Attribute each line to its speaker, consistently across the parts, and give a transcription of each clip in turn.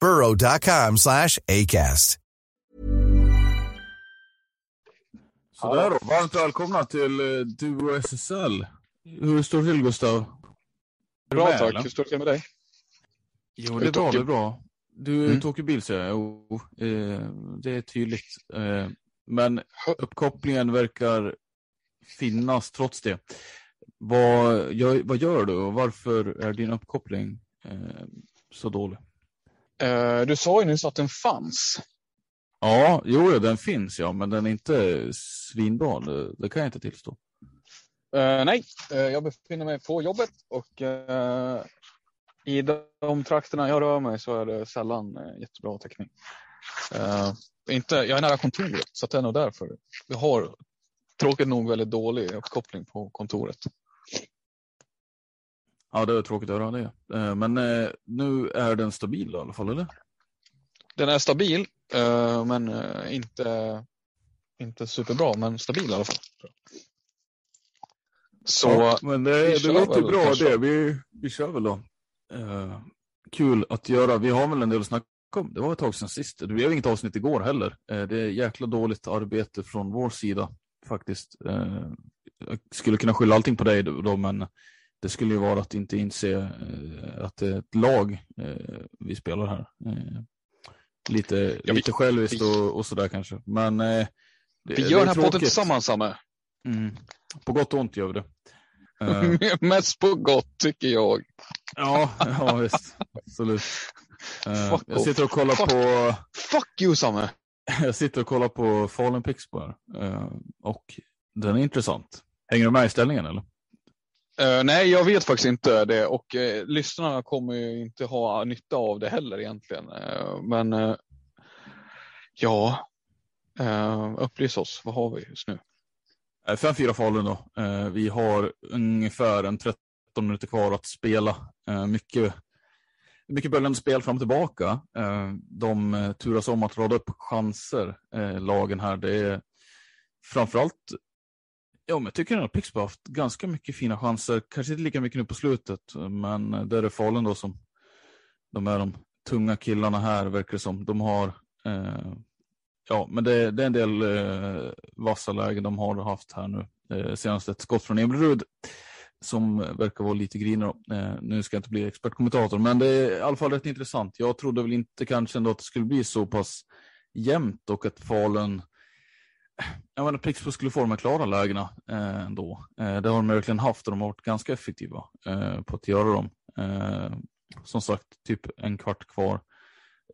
Speaker 1: burrow.com slash ACAST.
Speaker 2: Sådär då, varmt välkomna till eh, Duo SSL. Hur står det till Gustav?
Speaker 3: Bra
Speaker 2: med,
Speaker 3: tack,
Speaker 2: eller?
Speaker 3: hur står det till med dig?
Speaker 2: Jo, det är bra, det är bra. Du
Speaker 3: Mm.
Speaker 2: åker bil ser jag. Jo, eh, det är tydligt. Eh, men uppkopplingen verkar finnas trots det. Vad gör, vad gör du och varför är din uppkoppling eh, så dålig?
Speaker 3: Eh, du sa ju nyss att den fanns.
Speaker 2: Ja, jo, den finns ja, men den är inte svinbra. Det, det kan jag inte tillstå.
Speaker 3: Eh, nej, eh, jag befinner mig på jobbet och eh, i de trakterna jag rör mig så är det sällan jättebra täckning. Inte, jag är nära kontoret så det är nog därför. Vi har tråkigt nog väldigt dålig uppkoppling på kontoret.
Speaker 2: Ja, det är tråkigt att höra det. Eh, men eh, nu är den stabil då, i alla fall, eller?
Speaker 3: Den är stabil eh, men inte, inte superbra men stabil i alla fall. Så
Speaker 2: Ja, men det, det låter bra
Speaker 3: kanske.
Speaker 2: det. Vi, vi kör väl då. Eh, kul att göra. Vi har väl en del att snacka om. Det var ett tag sedan sist. Det blev inget avsnitt igår heller. Eh, det är jäkla dåligt arbete från vår sida faktiskt. Eh, jag skulle kunna skylla allting på dig då, men det skulle ju vara att inte inse eh, att det är ett lag eh, vi spelar här. Eh, lite,
Speaker 3: Ja, vi-
Speaker 2: lite själviskt
Speaker 3: vi-
Speaker 2: och, och sådär kanske. Men det,
Speaker 3: vi
Speaker 2: det
Speaker 3: gör den här podden
Speaker 2: tråkigt.
Speaker 3: tillsammans Samme.
Speaker 2: Mm. På gott och ont gör vi det.
Speaker 3: Mest på gott tycker jag.
Speaker 2: Ja, ja visst. Absolut.
Speaker 3: Fuck
Speaker 2: jag sitter och kollar
Speaker 3: Fuck.
Speaker 2: på
Speaker 3: Fuck you Samme!
Speaker 2: jag sitter och kollar på Fallen. Eh, och den är intressant. Hänger du med i ställningen eller?
Speaker 3: Eh, nej, jag vet faktiskt inte det och uh, lyssnarna kommer ju inte ha nytta av det heller egentligen. Eh, men eh, ja, uh, upplys oss. Vad har vi just nu?
Speaker 2: 5-4 Falun då. Eh, vi har ungefär en 13 minuter kvar att spela. Eh, mycket mycket böljande spel fram och tillbaka. Eh, de turas om att rada upp chanser, eh, lagen här. Det är framförallt, ja men jag tycker att Pixbo har haft ganska mycket fina chanser. Kanske inte lika mycket nu på slutet, men där är Falun då som, de är de tunga killarna här verkar det som. De har, eh, ja men det, det är en del eh, vassa lägen de har haft här nu. Eh, senast ett skott från Emil som verkar vara lite grinig. Eh, nu ska jag inte bli expertkommentator, men det är i alla fall rätt intressant. Jag trodde väl inte kanske ändå att det skulle bli så pass jämnt och att Falun, jag menar Pixbo skulle få de här klara lägena eh, ändå. Eh, det har de verkligen haft och de har varit ganska effektiva eh, på att göra dem. Eh, som sagt, typ en kvart kvar.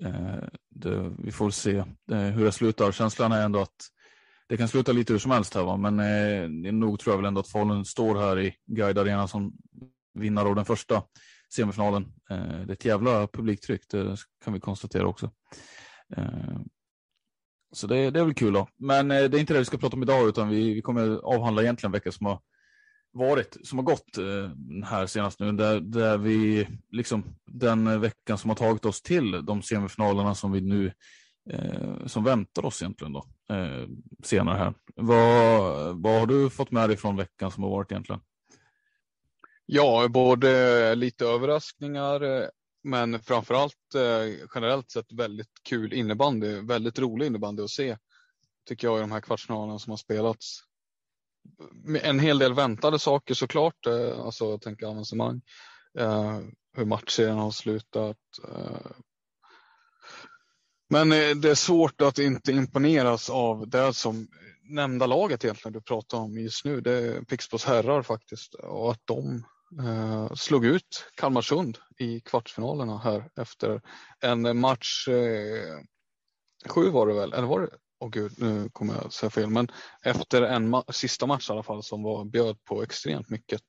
Speaker 2: Eh, det, vi får se eh, hur det slutar. Känslan är ändå att det kan sluta lite hur som helst här, va? men eh, nog tror jag väl ändå att Falun står här i Guide Arena som vinnare av den första semifinalen. Eh, det är ett jävla publiktryck, det kan vi konstatera också. Eh, så det, det är väl kul då. Men eh, det är inte det vi ska prata om idag, utan vi, vi kommer avhandla egentligen veckan som har varit, som har gått eh, här senast nu, där, där vi liksom den veckan som har tagit oss till de semifinalerna som vi nu eh, som väntar oss egentligen då eh, senare här. Vad, vad har du fått med dig från veckan som har varit egentligen?
Speaker 3: Ja, både lite överraskningar, eh, men framförallt eh, generellt sett väldigt kul innebandy, väldigt rolig innebandy att se. Tycker jag i de här kvartsfinalerna som har spelats. En hel del väntade saker såklart, eh, alltså jag tänker avancemang, eh, hur matchen har slutat. Eh. Men eh, det är svårt att inte imponeras av det som nämnda laget egentligen du pratar om just nu. Det är Pixbos herrar faktiskt och att de eh, slog ut Kalmarsund i kvartsfinalerna här efter en match. Eh, sju var det väl, eller var det? Åh gud, nu kommer jag säga fel, men efter en ma sista match i alla fall som var bjöd på extremt mycket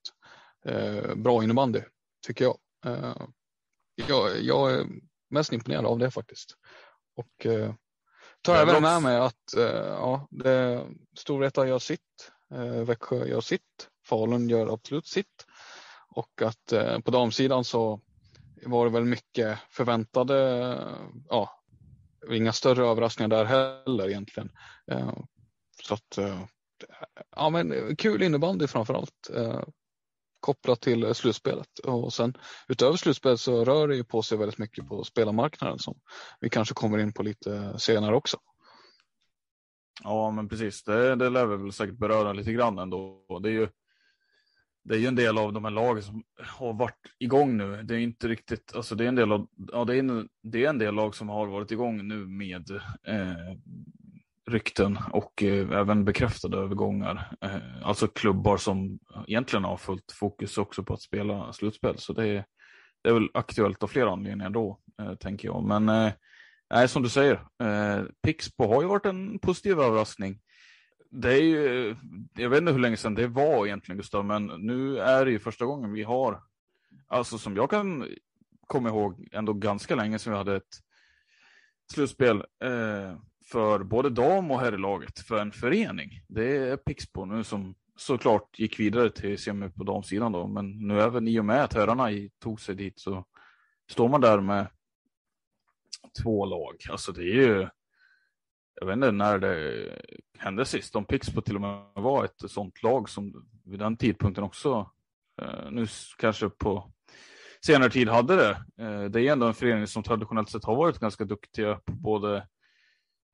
Speaker 3: eh, bra innebandy tycker jag. Eh, jag. Jag är mest imponerad av det faktiskt. Och eh, tar även med mig att eh, ja, det, Storvreta gör sitt, Växjö gör sitt, Falun gör absolut sitt. Och att eh, på damsidan så var det väl mycket förväntade, eh, ja, inga större överraskningar där heller egentligen. Eh, så att, eh, ja men kul innebandy framför allt. Eh, kopplat till slutspelet. Och sen utöver slutspelet så rör det ju på sig väldigt mycket på spelarmarknaden som vi kanske kommer in på lite senare också.
Speaker 2: Ja, men precis. Det, det lär vi väl säkert beröra lite grann ändå. Det är ju det är ju en del av de här lagen som har varit igång nu. Det är inte riktigt, alltså det är en del av, ja det är en, det är en del lag som har varit igång nu med eh, rykten och eh, även bekräftade övergångar. Eh, alltså klubbar som egentligen har fullt fokus också på att spela slutspel. Så det är, det är väl aktuellt av flera anledningar då, eh, tänker jag. Men eh, nej, som du säger, eh, Pixbo har ju varit en positiv överraskning det är ju, jag vet inte hur länge sedan det var egentligen Gustav, men nu är det ju första gången vi har, alltså som jag kan komma ihåg, ändå ganska länge sedan vi hade ett slutspel eh, för både dam och herrlaget för en förening. Det är Pixbo nu som såklart gick vidare till semi på damsidan då, men nu även i och med att herrarna tog sig dit så står man där med två lag. Alltså det är ju jag vet inte när det hände sist, om Pixbo till och med var ett sånt lag som vid den tidpunkten också, eh, nu kanske på senare tid hade det. Eh, det är ändå en förening som traditionellt sett har varit ganska duktiga på både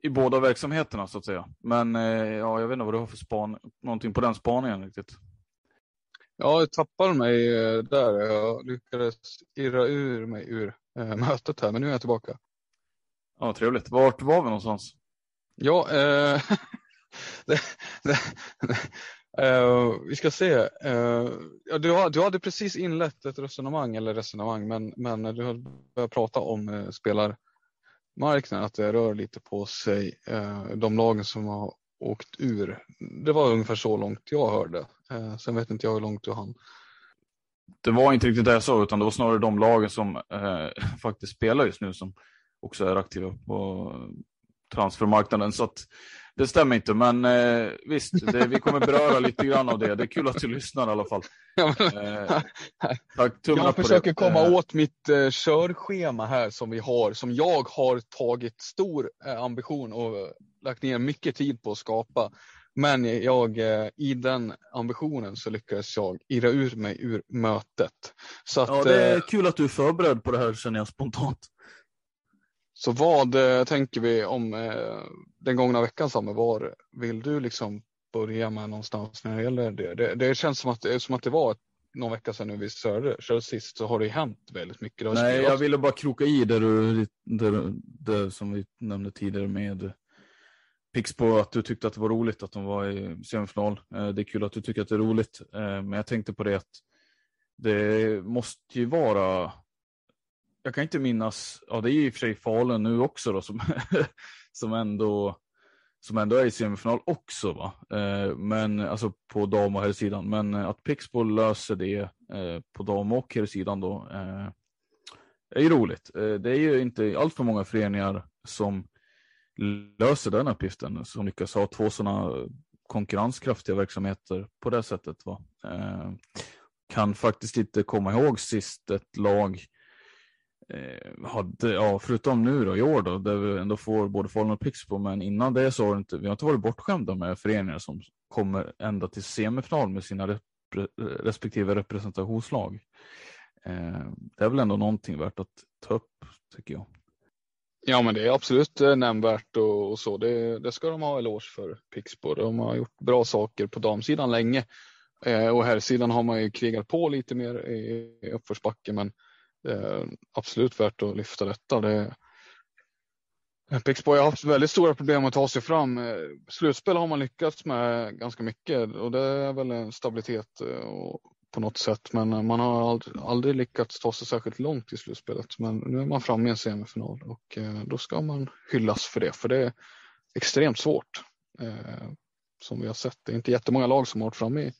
Speaker 2: i båda verksamheterna så att säga. Men eh, ja, jag vet inte vad du har för span, någonting på den spaningen riktigt.
Speaker 3: Ja, jag tappade mig där. Jag lyckades irra ur mig ur mötet här, men nu är jag tillbaka.
Speaker 2: Ja, trevligt. Vart var vi någonstans?
Speaker 3: Ja, eh, det, det, eh, vi ska se. Eh, ja, du, du hade precis inlett ett resonemang, eller resonemang, men, men du hade börjat prata om eh, spelarmarknaden, att det rör lite på sig. Eh, de lagen som har åkt ur. Det var ungefär så långt jag hörde. Eh, sen vet inte jag hur långt du hann.
Speaker 2: Det var inte riktigt det jag sa, utan det var snarare de lagen som eh, faktiskt spelar just nu som också är aktiva på transfermarknaden. Så att det stämmer inte, men eh, visst, det, vi kommer beröra lite grann av det. Det är kul att du lyssnar i alla fall.
Speaker 3: Eh, tack, jag försöker komma eh. åt mitt eh, körschema här som vi har, som jag har tagit stor eh, ambition och lagt ner mycket tid på att skapa. Men jag, eh, i den ambitionen så lyckades jag irra ur mig ur mötet.
Speaker 2: Så att, ja, det är eh, kul att du är förberedd på det här känner jag spontant.
Speaker 3: Så vad eh, tänker vi om eh, den gångna veckan Samme? Var vill du liksom börja med någonstans när det gäller det? Det, det känns som att, som att det var någon vecka sedan nu vi körde, sist så har det hänt väldigt mycket.
Speaker 2: Nej, jag ville bara kroka i det, du, det, det som vi nämnde tidigare med Pixbo, att du tyckte att det var roligt att de var i semifinal. Eh, det är kul att du tycker att det är roligt, men jag tänkte på det att det måste ju vara jag kan inte minnas, ja det är i och för sig Falun nu också då som, som, ändå, som ändå är i semifinal också va. Eh, men alltså på dam och herrsidan. Men eh, att Pixbo löser det eh, på dam och herrsidan då eh, är ju roligt. Eh, det är ju inte allt för många föreningar som löser den uppgiften, som lyckas ha två sådana konkurrenskraftiga verksamheter på det sättet. Va? Eh, kan faktiskt inte komma ihåg sist ett lag eh, hade, ja, förutom nu då, i år då, där vi ändå får både Falun och Pixbo, men innan det så har inte, vi har inte varit bortskämda med föreningar som kommer ända till semifinal med sina repre, respektive representationslag. Eh, det är väl ändå någonting värt att ta upp, tycker jag.
Speaker 3: Ja, men det är absolut eh, nämnvärt och, och så. Det, det, ska de ha eloge för Pixbo. De har gjort bra saker på damsidan länge eh, och herrsidan har man ju krigat på lite mer i, i uppförsbacke, men eh, absolut värt att lyfta detta. Det, Pixboy har haft väldigt stora problem att ta sig fram. Eh, slutspel har man lyckats med ganska mycket och det är väl en stabilitet eh, och på något sätt. Men eh, man har aldrig, aldrig, lyckats ta sig särskilt långt i slutspelet. Men nu är man framme i en semifinal och eh, då ska man hyllas för det. För det är extremt svårt. Eh, som vi har sett. Det är inte jättemånga lag som har varit framme i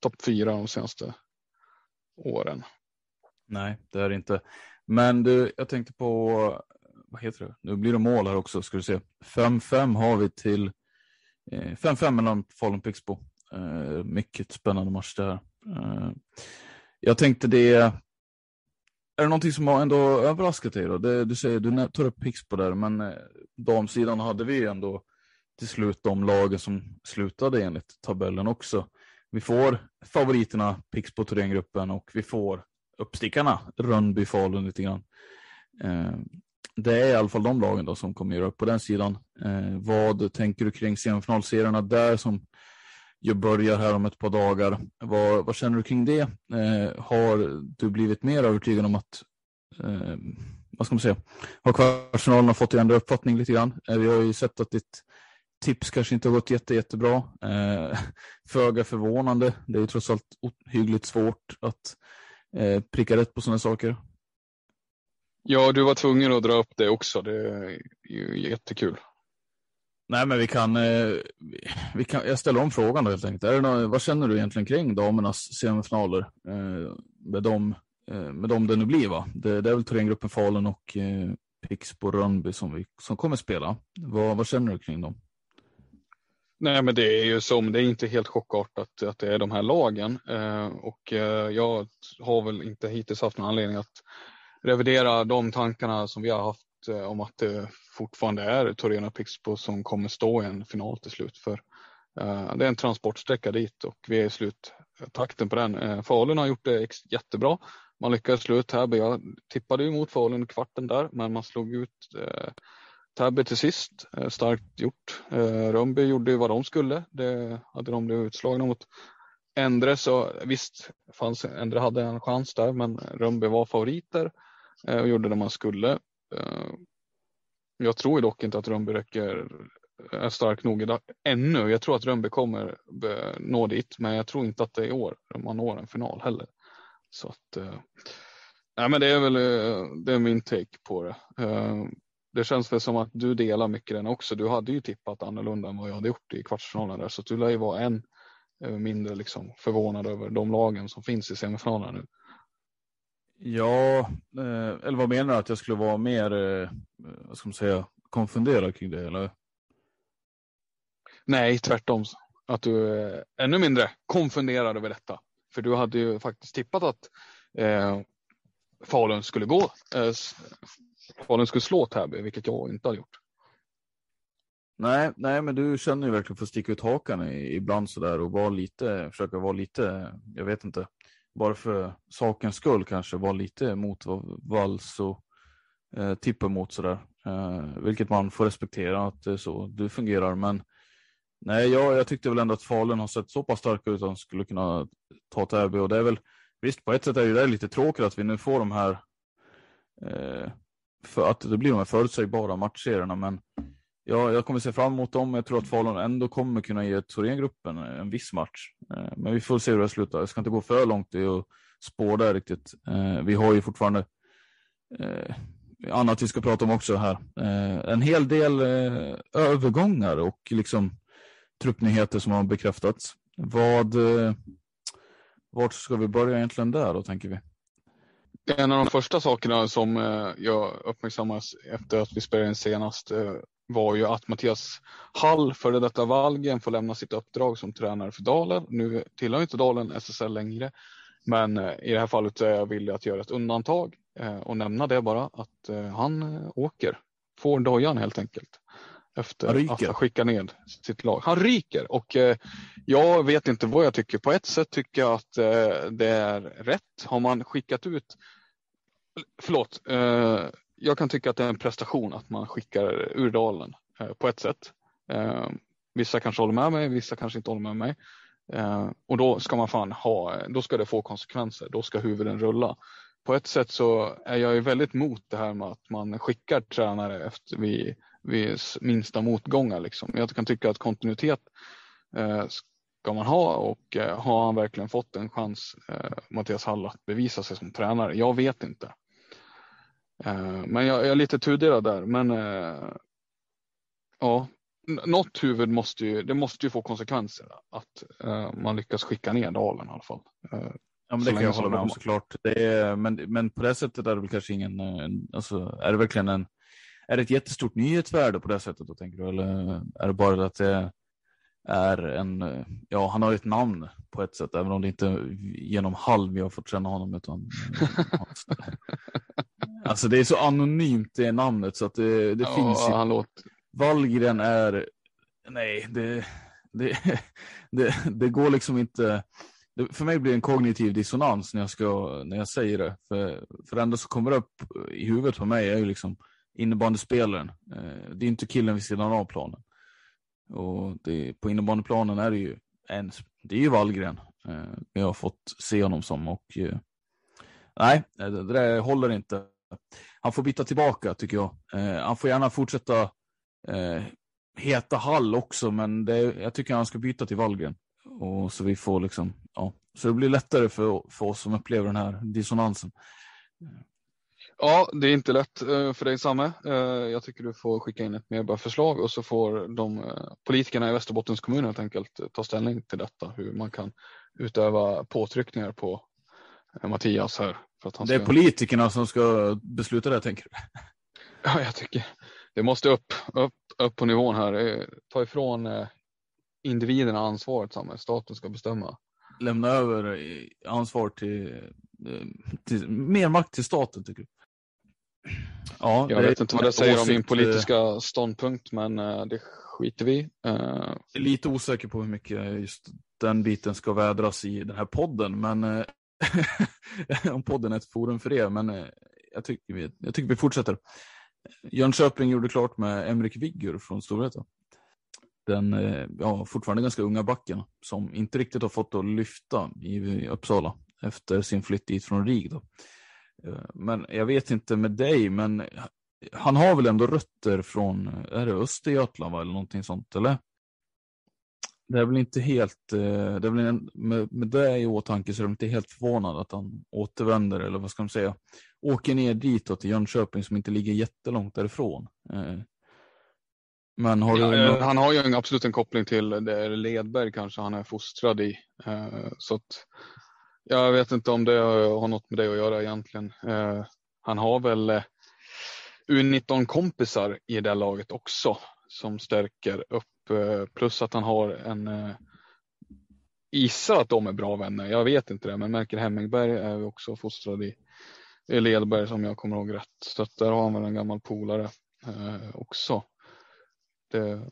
Speaker 3: topp fyra de senaste åren.
Speaker 2: Nej, det är det inte. Men du, jag tänkte på, vad heter det? Nu blir det mål här också, ska du se. 5-5 har vi till 5-5 eh, mellan Falun och Pixbo. Eh, mycket spännande match det här. Eh, jag tänkte det, är det någonting som har ändå överraskat dig då? Det, du säger, du tar upp Pixbo där, men eh, damsidan hade vi ändå till slut de lagen som slutade enligt tabellen också. Vi får favoriterna Pixbo Thorengruppen och vi får uppstickarna Rönnby Falun lite grann. Eh, det är i alla fall de lagen då som kommer göra upp på den sidan. Eh, vad tänker du kring semifinalserierna där som jag börjar här om ett par dagar. Vad, vad känner du kring det? Eh, har du blivit mer övertygad om att eh, vad ska man säga, har kvartsfinalerna fått dig ändra uppfattning lite grann? Eh, vi har ju sett att ditt tips kanske inte har gått jätte, jättebra. Eh, föga förvånande. Det är ju trots allt hyggligt svårt att eh, pricka rätt på sådana saker.
Speaker 3: Ja, du var tvungen att dra upp det också. Det är ju jättekul.
Speaker 2: Nej, men vi kan, eh, vi kan, jag ställer om frågan då helt enkelt. Är det någon, vad känner du egentligen kring damernas semifinaler eh, med dem, med dem det nu blir? Va? Det, det är väl Thorengruppen Falun och eh, Pixbo Rönnby som, vi, som kommer spela. Vad, vad känner du kring dem?
Speaker 3: Nej, men det är ju som, det är inte helt chockartat att det är de här lagen eh, och eh, jag har väl inte hittills haft någon anledning att revidera de tankarna som vi har haft eh, om att det fortfarande är Torena Pixbo som kommer stå i en final till slut. För eh, det är en transportsträcka dit och vi är i sluttakten på den. Eh, Falun har gjort det jättebra. Man lyckades slå ut Täby. Jag tippade ju mot Falun i kvarten där, men man slog ut eh, Täby till sist. Eh, starkt gjort. Eh, Rönnby gjorde ju vad de skulle. Det hade de blivit utslagna mot Endre så visst, fanns, Endre hade en chans där, men Rönnby var favoriter eh, och gjorde det man skulle. Jag tror dock inte att Rönnby räcker är stark nog idag, ännu. Jag tror att Rönnby kommer nå dit, men jag tror inte att det är i år man når en final heller. Så att, nej, men det är väl det är min take på det. Eh, det känns väl som att du delar mycket den också. Du hade ju tippat annorlunda än vad jag hade gjort i kvartsfinalen där, så du lär ju vara en mindre liksom förvånad över de lagen som finns i semifinalen nu.
Speaker 2: Ja, eh, eller vad menar du? Att jag skulle vara mer, eh, vad ska man säga, konfunderad kring det? Eller?
Speaker 3: Nej, tvärtom. Att du är ännu mindre konfunderad över detta. För du hade ju faktiskt tippat att eh, Falun skulle gå. Eh, Falun skulle slå Täby, vilket jag inte har gjort.
Speaker 2: Nej, nej, men du känner ju verkligen för att sticka ut hakan ibland sådär och vara lite, försöka vara lite, jag vet inte, bara för sakens skull kanske vara lite mot vad Valso och eh, tippar mot sådär. Eh, vilket man får respektera att det är så du fungerar. Men nej, jag, jag tyckte väl ändå att Falun har sett så pass starka ut att de skulle kunna ta Täby och det är väl visst på ett sätt är det lite tråkigt att vi nu får de här eh, för att det blir de här förutsägbara matchserierna men Ja, jag kommer se fram emot dem. Jag tror att Falun ändå kommer kunna ge Thorengruppen en viss match. Eh, men vi får se hur det slutar. Jag ska inte gå för långt i att spå där riktigt. Eh, vi har ju fortfarande eh, annat vi ska prata om också här. En hel del övergångar och liksom truppnyheter som har bekräftats. Vad, vart ska vi börja egentligen där då, tänker vi?
Speaker 3: En av de första sakerna som eh, jag uppmärksammas efter att vi spelade in senast eh, var ju att Mattias Hall, före detta Valgen, får lämna sitt uppdrag som tränare för Dalen. Nu tillhör inte Dalen SSL längre, men eh, i det här fallet är jag villig att göra ett undantag eh, och nämna det bara att eh, han eh, åker, får dojan helt enkelt. Efter att ha skickat ned sitt lag. Han ryker och jag vet inte vad jag tycker. På ett sätt tycker jag att det är rätt. Har man skickat ut, förlåt, jag kan tycka att det är en prestation att man skickar ur dalen på ett sätt. Vissa kanske håller med mig, vissa kanske inte håller med mig. Eh, och då ska man fan ha, då ska det få konsekvenser, då ska huvuden rulla. På ett sätt så är jag ju väldigt mot det här med att man skickar tränare efter vid, vid minsta motgångar. Liksom. Jag kan tycka att kontinuitet eh, ska man ha och eh, har han verkligen fått en chans, eh, Mattias Hall, att bevisa sig som tränare? Jag vet inte. Eh, men jag, jag, är lite tudelad där. Men eh, ja, något huvud måste ju, det måste ju få konsekvenser att uh, man lyckas skicka ner dalen i alla fall. Uh,
Speaker 2: ja, men det kan jag hålla med om såklart. Det är, men, men på det sättet är det väl kanske ingen, en, alltså, är det verkligen en, är det ett jättestort nyhetsvärde på det sättet då tänker du? Eller är det bara att det är en, ja han har ett namn på ett sätt, även om det inte genom halv vi har fått känna honom utan Alltså det är så anonymt det namnet så att det, det ja, finns
Speaker 3: ju. Han låter,
Speaker 2: Wallgren är, nej, det, det, det, det går liksom inte. För mig blir det en kognitiv dissonans när jag, ska, när jag säger det. För, för det enda som kommer upp i huvudet på mig är ju liksom innebandyspelaren. Eh, det är inte killen vid sidan av planen. Och det, på innebandyplanen är det ju en, det är ju Wallgren. Eh, jag har fått se honom som och eh, nej, det, det där håller inte. Han får byta tillbaka tycker jag. Eh, han får gärna fortsätta eh, heta Hall också, men det, jag tycker han ska byta till Wallgren. Och så vi får liksom, ja, så det blir lättare för, för oss som upplever den här dissonansen.
Speaker 3: Ja, det är inte lätt eh, för dig Samme. Eh, jag tycker du får skicka in ett medborgarförslag och så får de eh, politikerna i Västerbottens kommun helt enkelt ta ställning till detta, hur man kan utöva påtryckningar på Mattias här.
Speaker 2: För att han det är ska... politikerna som ska besluta det tänker du?
Speaker 3: Ja, jag tycker det måste upp, upp, upp på nivån här. Ta ifrån individerna ansvaret, samma. staten ska bestämma.
Speaker 2: Lämna över ansvar till, till mer makt till staten tycker du?
Speaker 3: Ja, jag vet inte vad det säger om min politiska ståndpunkt, men det skiter vi
Speaker 2: Jag är lite osäker på hur mycket just den biten ska vädras i den här podden, men om podden är ett forum för det, men jag tycker vi, jag tycker vi fortsätter. Jönköping gjorde klart med Emrik Viggur från Storvreta. Den eh, ja, fortfarande ganska unga backen som inte riktigt har fått att lyfta i Uppsala efter sin flytt dit från RIG. Då. Eh, men jag vet inte med dig, men han har väl ändå rötter från, är det Östergötland va, eller någonting sånt, eller? Det är väl inte helt, eh, det är väl en, med, med det i åtanke så är det inte helt förvånad att han återvänder, eller vad ska man säga, åker ner ditåt till Jönköping som inte ligger jättelångt därifrån. Eh,
Speaker 3: men har du... Ja, han har ju absolut en koppling till det Ledberg kanske han är fostrad i. Så att, jag vet inte om det har något med det att göra egentligen. Eh, han har väl eh, U19 kompisar i det laget också som stärker upp Eh, plus att han har en eh, gissar att de är bra vänner. Jag vet inte det, men Melker Hemmingberg är också fostrad i, i Ledberg som jag kommer ihåg rätt. Så där har han väl en gammal polare eh, också. Det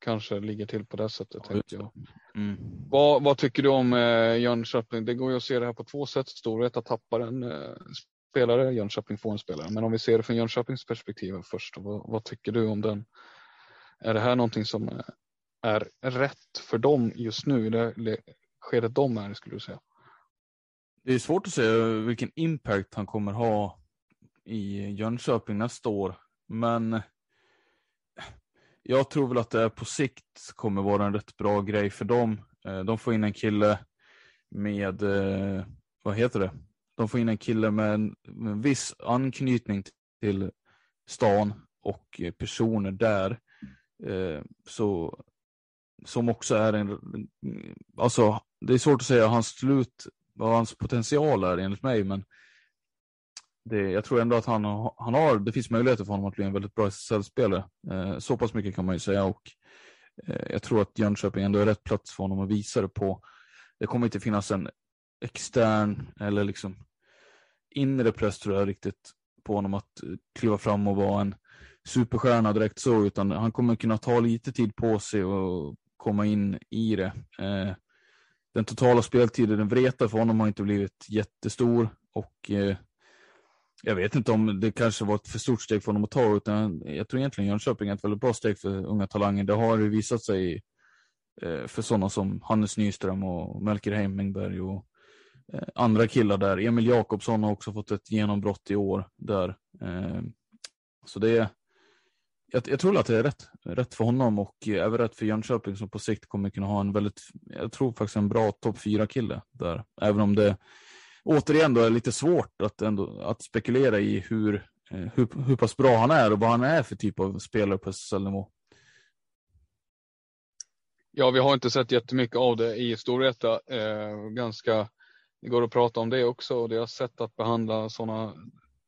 Speaker 3: kanske ligger till på det sättet. Ja, jag. Mm. Vad, vad, tycker du om eh, Jönköping? Det går ju att se det här på två sätt. Storvreta tappar en eh, spelare, Jönköping får en spelare. Men om vi ser det från Jönköpings perspektiv först, vad, vad tycker du om den är det här någonting som är rätt för dem just nu i det skedet de är, skulle du säga?
Speaker 2: Det är svårt att säga vilken impact han kommer ha i Jönköping nästa år, men jag tror väl att det på sikt kommer vara en rätt bra grej för dem. Eh, de får in en kille med, eh, vad heter det? De får in en kille med en, med en viss anknytning till stan och personer där eh, så, som också är en, alltså det är svårt att säga hans slut, vad hans potential är enligt mig, men det, jag tror ändå att han, han har, det finns möjligheter för honom att bli en väldigt bra SSL-spelare. Eh, så pass mycket kan man ju säga och eh, jag tror att Jönköping ändå är rätt plats för honom att visa det på. Det kommer inte finnas en extern eller liksom inre press tror jag riktigt på honom att eh, kliva fram och vara en superstjärna direkt så, utan han kommer kunna ta lite tid på sig och komma in i det. Eh, den totala speltiden, Vreta för honom har inte blivit jättestor och eh, jag vet inte om det kanske var ett för stort steg för honom att ta, utan jag tror egentligen Jönköping är ett väldigt bra steg för unga talanger. Det har ju visat sig eh, för sådana som Hannes Nyström och Melker Heimingberg och eh, andra killar där. Emil Jakobsson har också fått ett genombrott i år där. Eh, så det är, jag, jag, tror att det är rätt, rätt för honom och även rätt för Jönköping som på sikt kommer kunna ha en väldigt, jag tror faktiskt en bra topp fyra kille där. Även om det återigen då är lite svårt att, ändå, att spekulera i hur, eh, hur, hur pass bra han är och vad han är för typ av spelare på SSL-nivå.
Speaker 3: Ja, vi har inte sett jättemycket av det i Storvreta. Eh, ganska, det går att prata om det också och deras sätt att behandla sådana.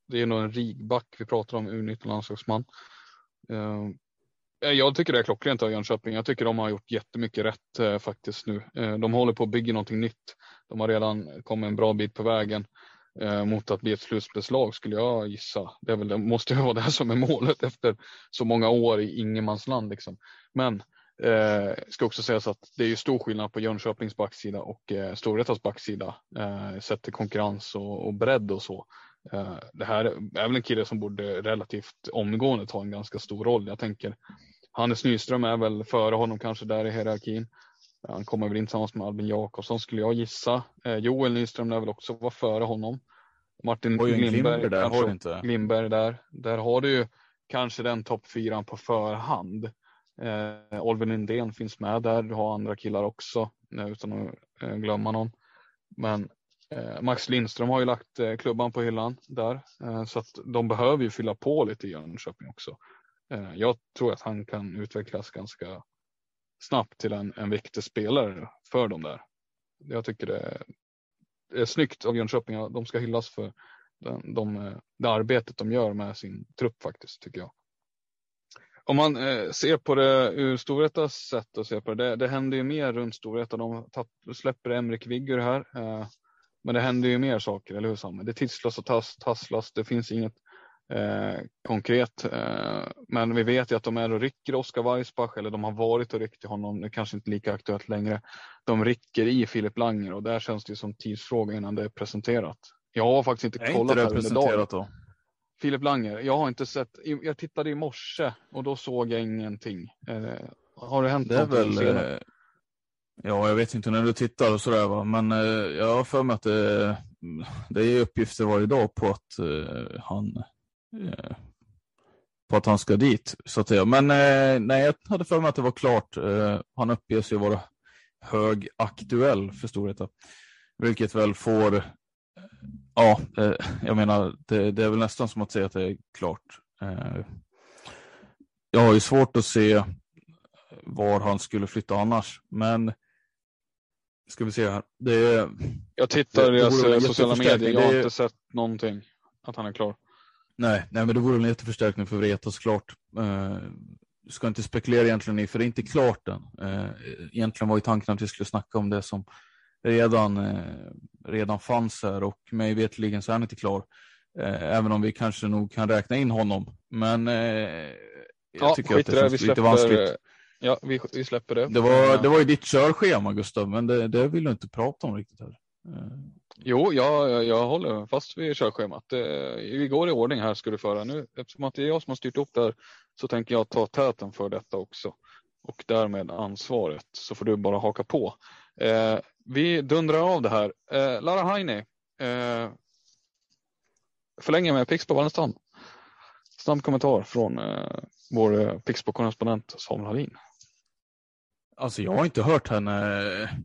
Speaker 3: Det är nog en rigback vi pratar om, U19 landslagsman. Eh, Eh, jag tycker det är klockrent av Jönköping. Jag tycker de har gjort jättemycket rätt eh, faktiskt nu. Eh, de håller på att bygga någonting nytt. De har redan kommit en bra bit på vägen eh, mot att bli ett slutspelslag skulle jag gissa. Det, är väl, det måste ju vara det som är målet efter så många år i ingenmansland. Liksom. Men eh, ska också sägas att det är ju stor skillnad på Jönköpings backsida och eh, Storvretas backsida eh, sett till konkurrens och, och bredd och så. Eh, det här är väl en kille som borde relativt omgående ta en ganska stor roll. Jag tänker Hannes Nyström är väl före honom kanske där i hierarkin. Han kommer väl in tillsammans med Albin Jakobsson skulle jag gissa. Eh, Joel Nyström lär väl också vara före honom. Martin
Speaker 2: Oj,
Speaker 3: Glimberg,
Speaker 2: där du inte.
Speaker 3: Glimberg där. Där har du ju kanske den topp fyran på förhand. Eh, Oliver Lindén finns med där. Du har andra killar också eh, utan att eh, glömma någon. Men eh, Max Lindström har ju lagt eh, klubban på hyllan där eh, så att de behöver ju fylla på lite i Jönköping också. Eh, jag tror att han kan utvecklas ganska snabbt till en, en viktig spelare för dem där. Jag tycker det är, snyggt av Jönköping. De ska hyllas för den, de, det arbetet de gör med sin trupp faktiskt, tycker jag. Om man eh, ser på det ur Storvretas sätt att se på det, det, det händer ju mer runt Storvreta. De tapp, släpper Emrik Viggur här. Eh, men det händer ju mer saker, eller hur Samme? Det tisslas och tass, tasslas. Det finns inget eh, konkret. Eh, men vi vet ju att de är och rycker Oskar Weissbach eller de har varit och ryckt i honom. Det är kanske inte lika aktuellt längre. De rycker i Filip Langer och där känns det som tidsfråga innan det är presenterat. Jag har faktiskt inte är kollat
Speaker 2: inte det presenterat då?
Speaker 3: Filip Langer, jag har inte sett. Jag tittade i morse och då såg jag ingenting. Eh, har det hänt
Speaker 2: det är väl, senare? Eh, ja, jag vet inte när du tittar och sådär va, men eh, jag har för mig att det, det är uppgifter varje dag på att eh, han Eh, på att han ska dit. Så att säga. Men eh, nej, jag hade för mig att det var klart. Eh, han uppges ju vara högaktuell för Storvreta. Vilket väl får, ja, jag menar, det, det, är väl nästan som att säga att det är klart. jag har ju svårt att se var han skulle flytta annars, men ska vi se här. Det,
Speaker 3: jag tittar i sociala medier, jag har inte sett någonting att han är klar.
Speaker 2: Nej, nej, men det vore en jätteförstärkning för Vreta såklart. Du ska inte spekulera egentligen i, för det är inte klart än. Uh, egentligen var ju tanken att vi skulle snacka om det som redan, uh, redan fanns här och mig vetligen så är han inte klar. även om vi kanske nog kan räkna in honom. Men jag
Speaker 3: ja, tycker att det känns lite vanskligt. Ja, vi, vi släpper det.
Speaker 2: Det var, det var ju ditt körschema Gustav, men det, det vill du inte prata om riktigt här.
Speaker 3: Eh, jo, jag, jag håller fast vid körschemat. Vi går i ordning här ska du föra nu. Eftersom att det är jag som har styrt upp det här, så tänker jag ta täten för detta också. Och därmed ansvaret så får du bara haka på. Eh, vi dundrar av det här. Eh, Lara Heine. Eh, förlänger med Pixbo Wallenstam. Snabb kommentar från eh, vår eh, Pixbo-korrespondent Samuel Hallin.
Speaker 2: Alltså jag har inte hört henne,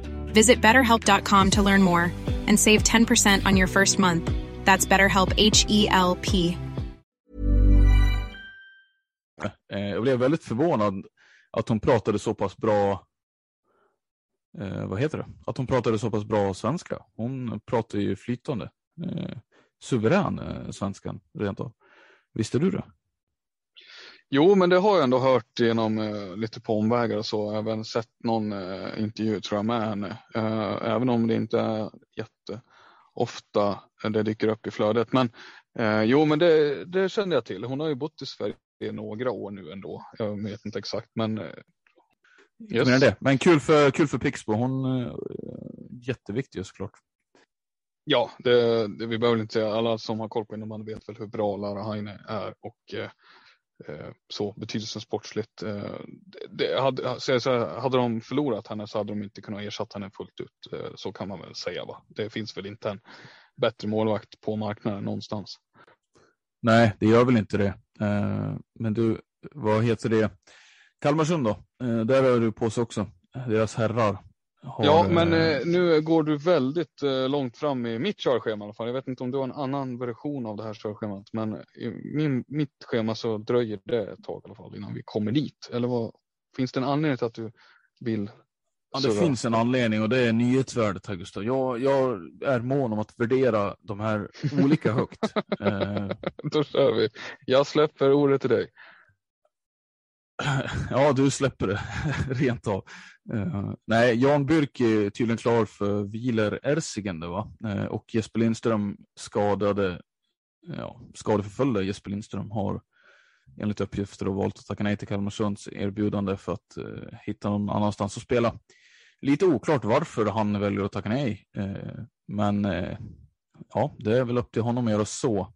Speaker 4: Visit betterhelp.com to learn more and save 10% on your first month. That's BetterHelp H E L P.
Speaker 2: Eh, jag blev väldigt förvånad att hon pratade så pass bra eh, vad heter det? Att hon pratade så pass bra svenska. Hon pratar ju flytande. Eh, suverän eh, svenskan rent av. Visste du det?
Speaker 3: Jo, men det har jag ändå hört genom eh, lite på omvägar och så. Även sett någon eh, intervju tror jag med henne. Eh, även om det inte är jätteofta det dyker upp i flödet. Men eh, jo, men det, det kände jag till. Hon har ju bott i Sverige i några år nu ändå. Jag vet inte exakt, men eh, Yes.
Speaker 2: menar det. Men kul för, kul för Pixbo. Hon eh, jätteviktig såklart.
Speaker 3: Ja, det, det, vi behöver inte säga, alla som har koll på innebandy vet väl hur bra Lara Heine är och Eh, så betydelsen sportsligt. Eh, det, hade, så, hade de förlorat henne så hade de inte kunnat ersätta henne fullt ut. Eh, så kan man väl säga. Va? Det finns väl inte en bättre målvakt på marknaden någonstans.
Speaker 2: Nej, det gör väl inte det. Men du, vad heter det? Kalmarsund då? Där är du på sig också. Deras herrar. Har,
Speaker 3: Ja, men
Speaker 2: eh,
Speaker 3: eh, nu går du väldigt eh, långt fram i mitt körschema i alla fall. Jag vet inte om du har en annan version av det här körschemat, men i min, mitt schema så dröjer det ett tag i alla fall innan vi kommer dit. Eller vad, finns det en anledning till att du vill?
Speaker 2: Ja, det
Speaker 3: surra?
Speaker 2: finns en anledning och det är nyhetsvärdet här Gustav. Jag, jag är mån om att värdera de här olika högt. Eh,
Speaker 3: Då kör vi. Jag släpper ordet till dig
Speaker 2: ja, du släpper det rent av. Eh, nej, Jan Byrk är tydligen klar för Wieler Ersigen. va? Eh, och Jesper Lindström skadade, ja, skadeförföljde Jesper Lindström har enligt uppgifter då valt att tacka nej till Kalmarsunds erbjudande för att eh, hitta någon annanstans att spela. Lite oklart varför han väljer att tacka nej, eh, men eh, ja, det är väl upp till honom att göra så.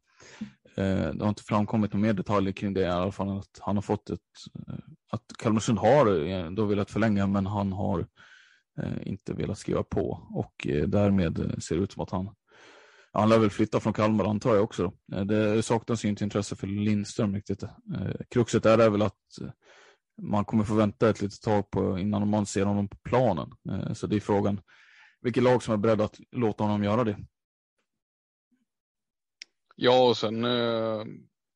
Speaker 2: Eh, det har inte framkommit några mer detaljer kring det i alla fall att han har fått ett, eh, att Kalmarsund har eh, då velat förlänga men han har eh, inte velat skriva på och eh, därmed eh, ser det ut som att han han lär väl flytta från Kalmar antar jag också. Då. Det saknas ju inte intresse för Lindström riktigt. Kruxet är väl att man kommer få vänta ett litet tag på innan man ser honom på planen. Så det är frågan vilket lag som är beredd att låta honom göra det.
Speaker 3: Ja, och sen eh,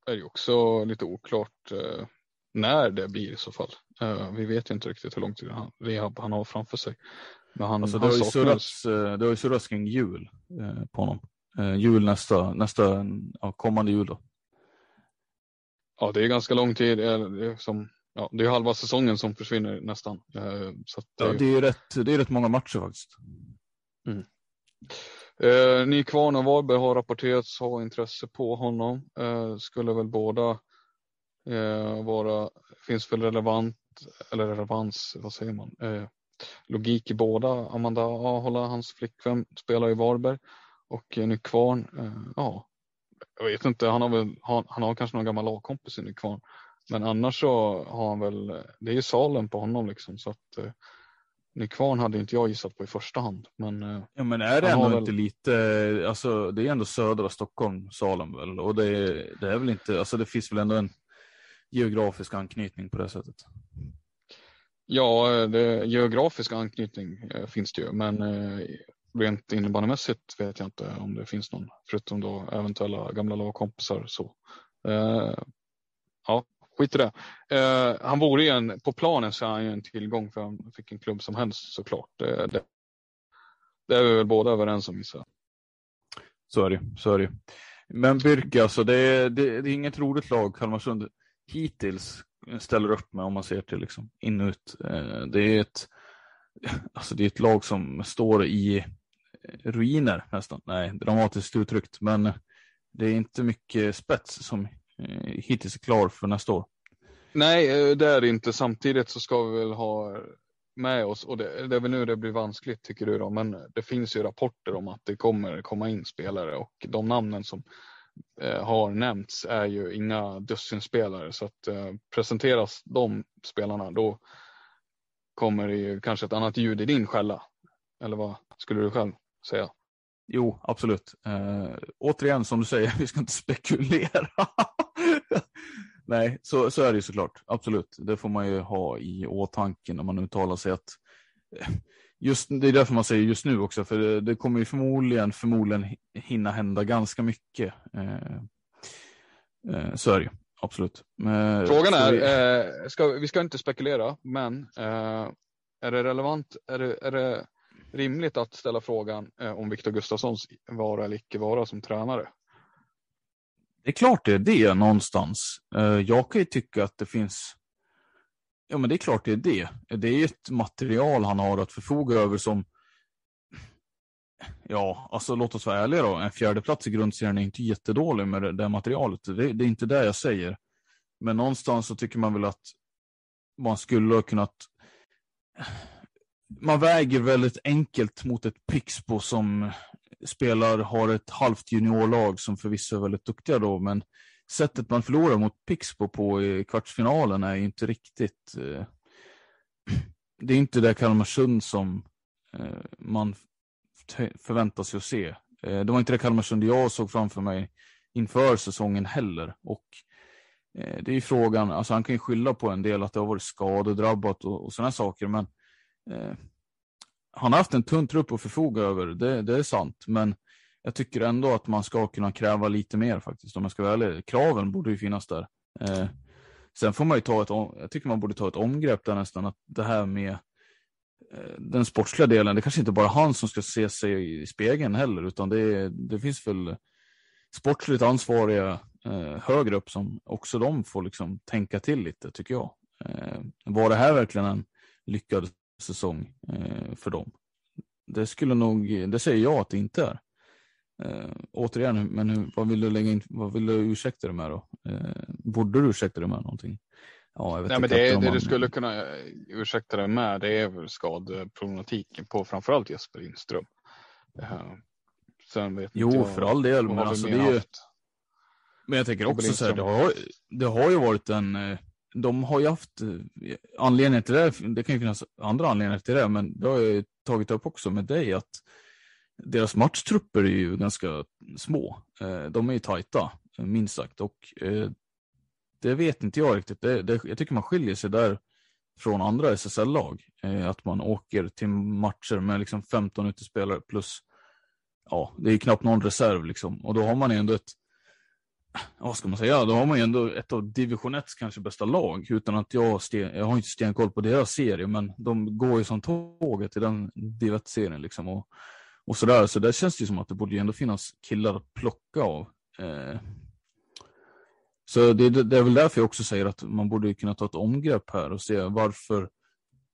Speaker 3: är det också lite oklart eh, när det blir i så fall. Eh, vi vet ju inte riktigt hur lång tid han, rehab han har framför sig. Men han,
Speaker 2: Alltså, det,
Speaker 3: han
Speaker 2: har surrats, det har ju surrats kring jul på honom. Jul nästa, nästa ja, kommande jul då.
Speaker 3: Ja, det är ganska lång tid. Det är, som, ja, det är halva säsongen som försvinner nästan. Så det är
Speaker 2: Ja,
Speaker 3: ju-
Speaker 2: det är rätt, det är rätt många matcher faktiskt.
Speaker 3: Eh, Nykvarn och Varberg har rapporterats ha intresse på honom. Eh, skulle väl båda eh, vara, finns väl relevant, eller relevans, vad säger man? Eh, logik i båda. Amanda Ahola, hans flickvän, spelar i Varberg och eh, Nykvarn, eh, ja, jag vet inte, han har väl, han, han har kanske någon gammal lagkompis i Nykvarn. Men annars så har han väl, det är ju salen på honom liksom så att eh, Nykvarn hade inte jag gissat på i första hand. Men eh,
Speaker 2: Ja men är det ändå
Speaker 3: väl-
Speaker 2: inte lite, alltså det är ändå södra Stockholm, Salem väl? Och det är, det är väl inte, alltså det finns väl ändå en geografisk anknytning på det sättet.
Speaker 3: Ja, det, geografisk anknytning eh, finns det ju, men eh, rent innebandymässigt vet jag inte om det finns någon, förutom då eventuella gamla lagkompisar. Så. Ja, skit i det. Eh, han vore ju en, på planen så är han ju en tillgång för vilken klubb som helst såklart. Det, det, det är vi väl båda överens om gissar jag.
Speaker 2: Så är det så är det Men Birke alltså, det är, det, det är inget roligt lag Kalmarsund hittills ställer upp med om man ser till liksom in och ut. Eh, Det är ett, alltså det är ett lag som står i ruiner nästan. Nej, dramatiskt uttryckt, men det är inte mycket spets som hittills är klar för nästa år.
Speaker 3: Nej, det är det inte. Samtidigt så ska vi väl ha med oss och det, det är väl nu det blir vanskligt tycker du då, men det finns ju rapporter om att det kommer komma in spelare och de namnen som eh, har nämnts är ju inga dussinspelare så att eh, presenteras de spelarna då kommer det ju kanske ett annat ljud i din skälla. Eller vad skulle du själv säga?
Speaker 2: Jo, absolut. Eh, återigen som du säger, vi ska inte spekulera. Nej, så, så är det ju såklart. Absolut. Det får man ju ha i åtanke när man uttalar sig att eh, just, det är därför man säger just nu också, för det, det kommer ju förmodligen, förmodligen hinna hända ganska mycket. Eh, eh, så är det ju, absolut.
Speaker 3: Men, Frågan är, vi... Eh, ska, vi ska inte spekulera, men eh, är det relevant, är det, är det rimligt att ställa frågan eh, om Viktor Gustafssons vara eller icke vara som tränare?
Speaker 2: Det är klart det är det någonstans. Eh, jag kan ju tycka att det finns Ja, men det är klart det är det. Det är ett material han har att förfoga över som Ja, alltså låt oss vara ärliga då. En fjärdeplats i grundserien är inte jättedålig med det, det materialet. Det, det, är inte det jag säger. Men någonstans så tycker man väl att man skulle ha kunnat man väger väldigt enkelt mot ett Pixbo som spelar, har ett halvt juniorlag som förvisso är väldigt duktiga då, men sättet man förlorar mot Pixbo på i kvartsfinalen är inte riktigt... Eh, det är inte det Kalmarsund som eh, man förväntar sig att se. Eh, det var inte det Kalmarsund jag såg framför mig inför säsongen heller. Och eh, det är ju frågan, alltså han kan ju skylla på en del att det har varit skadedrabbat och, och sådana saker, men eh, han har haft en tunn trupp att förfoga över, det, det, är sant, men jag tycker ändå att man ska kunna kräva lite mer faktiskt, om jag ska vara ärlig. Kraven borde ju finnas där. Eh, sen får man ju ta ett, jag tycker man borde ta ett omgrepp där nästan, att det här med eh, den sportsliga delen, det kanske inte bara han som ska se sig i spegeln heller, utan det, det finns väl sportsligt ansvariga eh, högre upp som också de får liksom tänka till lite, tycker jag. Eh, var det här verkligen en lyckad säsong eh, för dem. Det skulle nog, det säger jag att det inte är. Eh, återigen, men hur, vad vill du lägga in, vad vill du ursäkta dig med då? Eh, borde du ursäkta dig med någonting?
Speaker 3: Ja, jag vet Nej, men det, det man... du skulle kunna eh, ursäkta dig med, det är väl skadeproblematiken på framförallt Jesper Lindström. Uh,
Speaker 2: sen vet jo, jag, för all del, men alltså det är ju... Men jag tänker också så här, det har, det har ju varit en eh, de har ju haft eh, anledningar till det. Det kan ju finnas andra anledningar till det, men det har jag tagit upp också med dig att deras matchtrupper är ju ganska små. Eh, de är ju tajta, minst sagt. Och eh, det vet inte jag riktigt. Det, det, jag tycker man skiljer sig där från andra SSL-lag. Att man åker till matcher med liksom 15 utespelare plus, ja, det är knappt någon reserv liksom. Och då har man ändå ett vad ska man säga, då har man ju ändå ett av division 1 kanske bästa lag utan att jag, sten, jag har inte stenkoll på deras serie men de går ju som tåget i den div serien liksom och, och sådär så där känns det ju som att det borde ju ändå finnas killar att plocka av. Eh, så det, det, är väl därför jag också säger att man borde kunna ta ett omgrepp här och se varför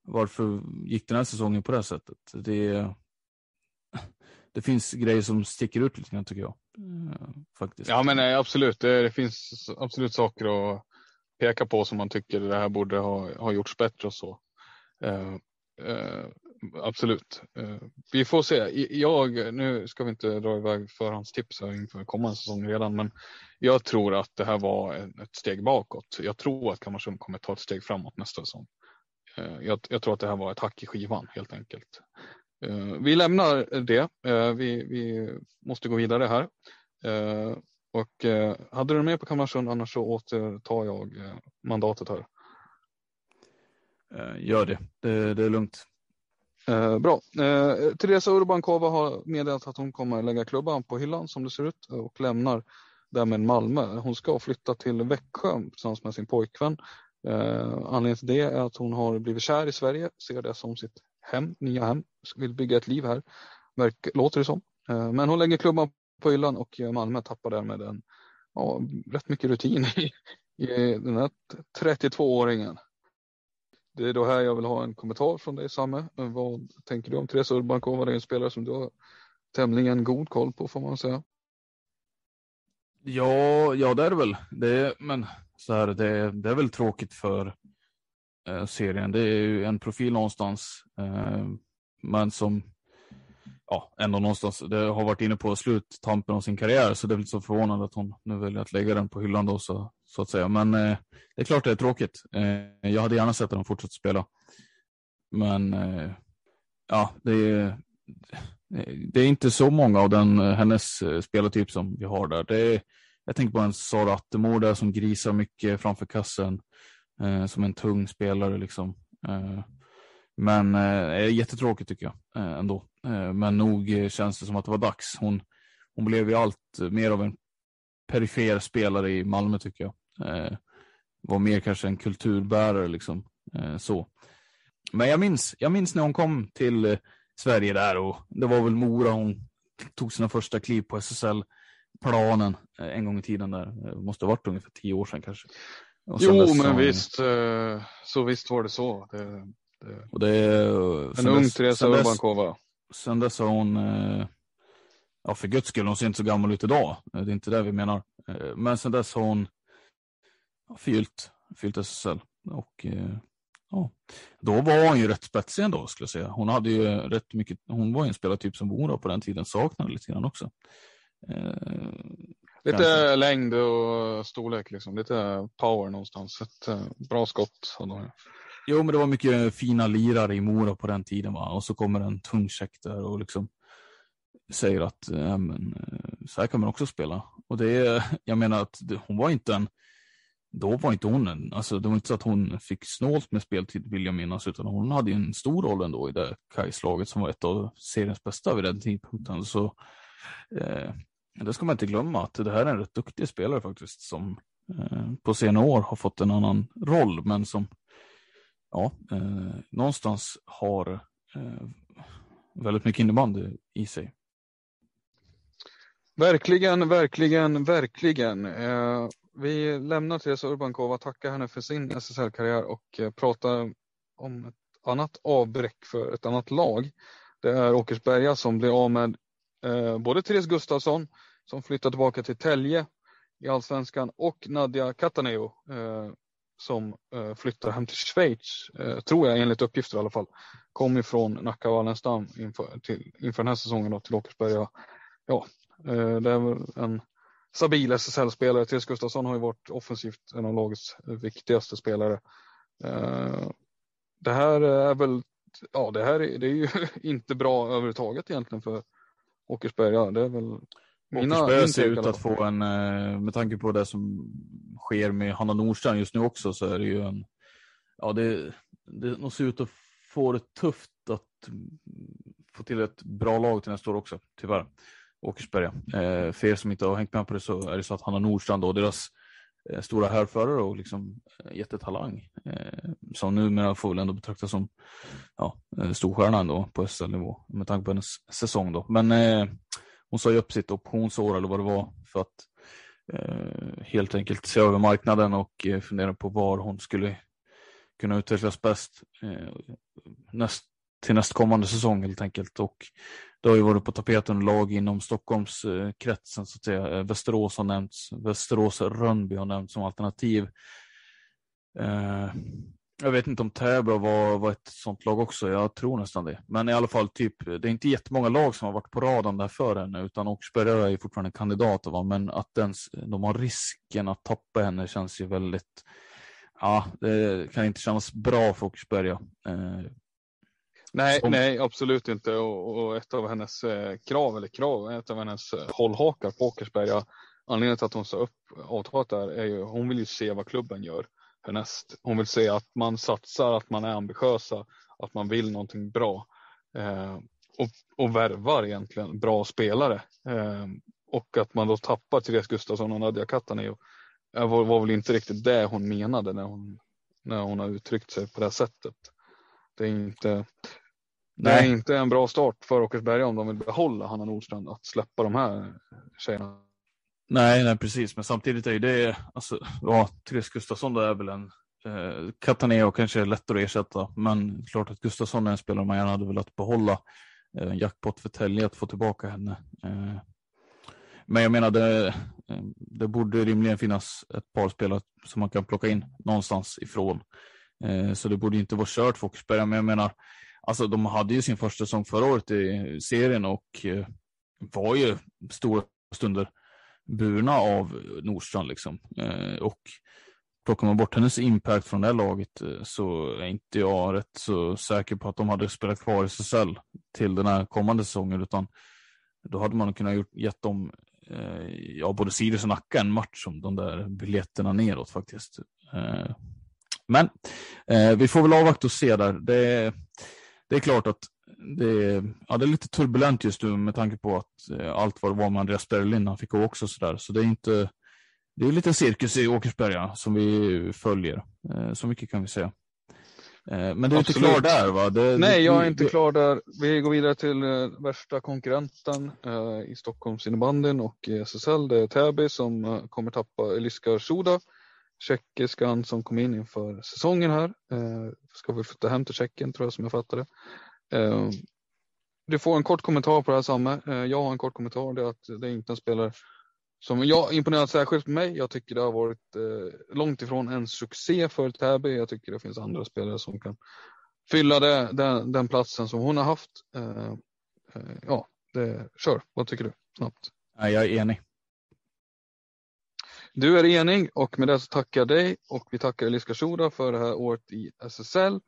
Speaker 2: varför gick den här säsongen på det här sättet? Det, det finns grejer som sticker ut lite grann tycker jag. Eh, faktiskt.
Speaker 3: Ja men nej, absolut, det, det, finns absolut saker att peka på som man tycker det här borde ha, ha gjorts bättre och så. Uh, uh, absolut. Uh, vi får se. Jag, nu ska vi inte dra iväg förhandstips här inför kommande säsong redan, men jag tror att det här var ett steg bakåt. Jag tror att Kalmarsund kommer ta ett steg framåt nästa säsong. Jag, jag, tror att det här var ett hack i skivan helt enkelt. Eh, vi lämnar det. Eh, vi, vi måste gå vidare här. Eh, och hade du med på Kalmarsund annars så återtar jag mandatet här.
Speaker 2: Gör det. det, det är lugnt.
Speaker 3: Bra. Teresa Urbankova har meddelat att hon kommer lägga klubban på hyllan som det ser ut och lämnar därmed Malmö. Hon ska flytta till Växjö tillsammans med sin pojkvän. Eh, anledningen till det är att hon har blivit kär i Sverige, ser det som sitt hem, nya hem, vill bygga ett liv här, verk, låter det som. Eh, men hon lägger klubban på hyllan och eh, Malmö tappar därmed en, ja, rätt mycket rutin i, i den här 32-åringen. Det är då här jag vill ha en kommentar från dig Samme. Eh, vad tänker du om Therese Urbankova? Det är en spelare som du har tämligen god koll på får man säga.
Speaker 2: Ja, ja det är det väl. Det, men så här, det, det är väl tråkigt för Eh, serien. Det är ju en profil någonstans. Eh, men som ja, ändå någonstans, det har varit inne på sluttampen av sin karriär, så det är väl inte så förvånande att hon nu väljer att lägga den på hyllan då, så, så att säga. Men eh, det är klart det är tråkigt. Eh, jag hade gärna sett att hon fortsatt spela. Men eh, ja, det är, det är inte så många av den, eh, hennes eh, spelartyp som vi har där. Det är, jag tänker på en Sara Attemor där som grisar mycket framför kassen, eh, som en tung spelare liksom. Eh, men eh, jättetråkigt tycker jag eh, ändå. Eh, men nog eh, känns det som att det var dags. Hon, hon blev ju allt eh, mer av en perifer spelare i Malmö tycker jag. Eh, var mer kanske en kulturbärare liksom. Eh, så. Men jag minns, jag minns när hon kom till eh, Sverige där och det var väl Mora hon tog sina första kliv på SSL-planen eh, en gång i tiden där. Det måste ha varit ungefär tio år sedan kanske.
Speaker 3: Jo, men visst, eh, så visst var det så. Det
Speaker 2: och det är,
Speaker 3: en ung Teresa Urbankova.
Speaker 2: Sen dess har hon, eh, ja för guds skull, hon ser inte så gammal ut idag. Det är inte det vi menar. Eh, men sen dess har hon fyllt, fyllt SSL. Och eh, ja, då var hon ju rätt spetsig ändå skulle jag säga. Hon hade ju rätt mycket, hon var ju en spelartyp som Mora på den tiden saknade lite grann också.
Speaker 3: Lite kanske. längd och storlek liksom, lite power någonstans. Ett bra skott.
Speaker 2: Jo, men det var mycket fina lirare i Mora på den tiden. Va? Och så kommer en tung check där och liksom säger att ja, men, eh, så här kan man också spela. Och det jag menar att hon var inte en, då var inte hon en, alltså det var inte så att hon fick snålt med speltid vill jag minnas, utan hon hade en stor roll ändå i det Kajslaget som var ett av seriens bästa vid den tidpunkten. Så eh, det ska man inte glömma att det här är en rätt duktig spelare faktiskt som eh, på senare år har fått en annan roll, men som ja, eh, någonstans har eh, väldigt mycket innebandy i sig.
Speaker 3: Verkligen, verkligen, verkligen. Eh, vi lämnar Therese Urbankova, tackar henne för sin SSL-karriär och eh, pratar om ett annat avbräck för ett annat lag. Det är Åkersberga som blir av med Eh, både Therese Gustafsson som flyttar tillbaka till Tälje i allsvenskan och Nadja Kataneo eh, som eh, flyttar hem till Schweiz, eh, tror jag enligt uppgifter i alla fall, kom ifrån Nacka Wallenstam inför, till, inför den här säsongen då, till Åkersberga. Ja, eh, det är väl en stabil SSL-spelare. Therese Gustafsson har ju varit offensivt en av lagets viktigaste spelare. Eh, det här är väl, ja det här är, det är ju inte bra överhuvudtaget egentligen för Åkersberga. Det är väl
Speaker 2: Åkersberga ser ut att få en, eh, med tanke på det som sker med Hanna Nordstrand just nu också, så är det ju en, ja det, det ser ut att få det tufft att få till ett bra lag till nästa år också, tyvärr. Åkersberga. Eh, för er som inte har hängt med på det så är det så att Hanna Nordstrand och deras Eh, stora härförare och liksom eh, jättetalang eh, som numera får väl ändå betraktas som ja, storstjärna ändå på SL-nivå med tanke på hennes säsong då. Men eh, hon sa ju upp sitt optionsår eller vad det var för att eh, helt enkelt se över marknaden och eh, fundera på var hon skulle kunna utvecklas bäst eh, näst, till nästkommande säsong helt enkelt. Och det har ju varit på tapeten lag inom Stockholmskretsen eh, så att säga. Eh, Västerås har nämnts, Västerås Rönnby har nämnts som alternativ. Eh, jag vet inte om Täby var, var ett sånt lag också. Jag tror nästan det. Men i alla fall, typ, det är inte jättemånga lag som har varit på radarn där för henne, utan Åkersberga är fortfarande kandidat. Va? Men att ens, de har risken att tappa henne känns ju väldigt... Ja, det kan inte kännas bra för Åkersberga. Eh,
Speaker 3: nej, som... nej, absolut inte. Och, och, ett av hennes eh, krav, eller krav, ett av hennes eh, hållhakar på Åkersberga, anledningen till att hon sa upp avtalet där är ju, hon vill ju se vad klubben gör härnäst. Hon vill se att man satsar, att man är ambitiösa, att man vill någonting bra. Eh, och, och värvar egentligen bra spelare. Eh, och att man då tappar Therese Gustafsson och Nadja Kataneo var, var väl inte riktigt det hon menade när hon, när hon har uttryckt sig på det sättet. Det är inte, det är inte en bra start för Åkersberga om de vill behålla Hanna Nordstrand att släppa de här tjejerna
Speaker 2: Nej, nej, precis. Men samtidigt är det, alltså, ja, Therese Gustafsson då är väl en eh, Cataneo kanske är lättare att ersätta, men klart att Gustafsson är en spelare man gärna hade velat behålla. Eh, jackpot för Tälje att få tillbaka henne. Eh, men jag menar, det, Eh, det borde rimligen finnas ett par spelare som man kan plocka in någonstans ifrån. Eh, så det borde inte vara kört för Åkersberga, men jag menar, alltså de hade ju sin första säsong förra året i serien och eh, var ju stora stunder burna av Nordstrand liksom. Eh, och plockar man bort hennes impact från det här laget eh, så är inte jag rätt så säker på att de hade spelat kvar i SSL till den här kommande säsongen, utan då hade man kunnat gett dem eh, ja, både Sirius och Nacka en match om de där biljetterna neråt faktiskt. Eh, men eh, vi får väl avvakta och se där. Det, det är klart att det, ja, det är lite turbulent just nu med tanke på att eh, allt vad det var med Andreas Berglin, han fick gå också sådär. Så det är inte, det är lite cirkus i Åkersberga som vi följer. Eh, så mycket kan vi säga. Eh, men du är Absolut. inte klar där va? Det,
Speaker 3: Nej, jag är inte det... klar där. Vi går vidare till uh, värsta konkurrenten uh, i Stockholms innebandyn och i SSL. Det är Täby som kommer tappa Eliska Soda, tjeckiskan som kom in inför säsongen här. Eh, ska vi flytta hem till Tjeckien tror jag som jag fattade. Eh, du får en kort kommentar på det här Samme. Eh, jag har en kort kommentar. Det är att det är inte en spelare som jag imponerat särskilt på mig. Jag tycker det har varit eh, långt ifrån en succé för Täby. Jag tycker det finns andra spelare som kan fylla det, den, den platsen som hon har haft. Eh, eh, ja, det, kör. Vad tycker du? Snabbt.
Speaker 2: Ja, jag är enig.
Speaker 3: Du är enig och med det så tackar jag dig och vi tackar Eliska Shoda för det här året i SSL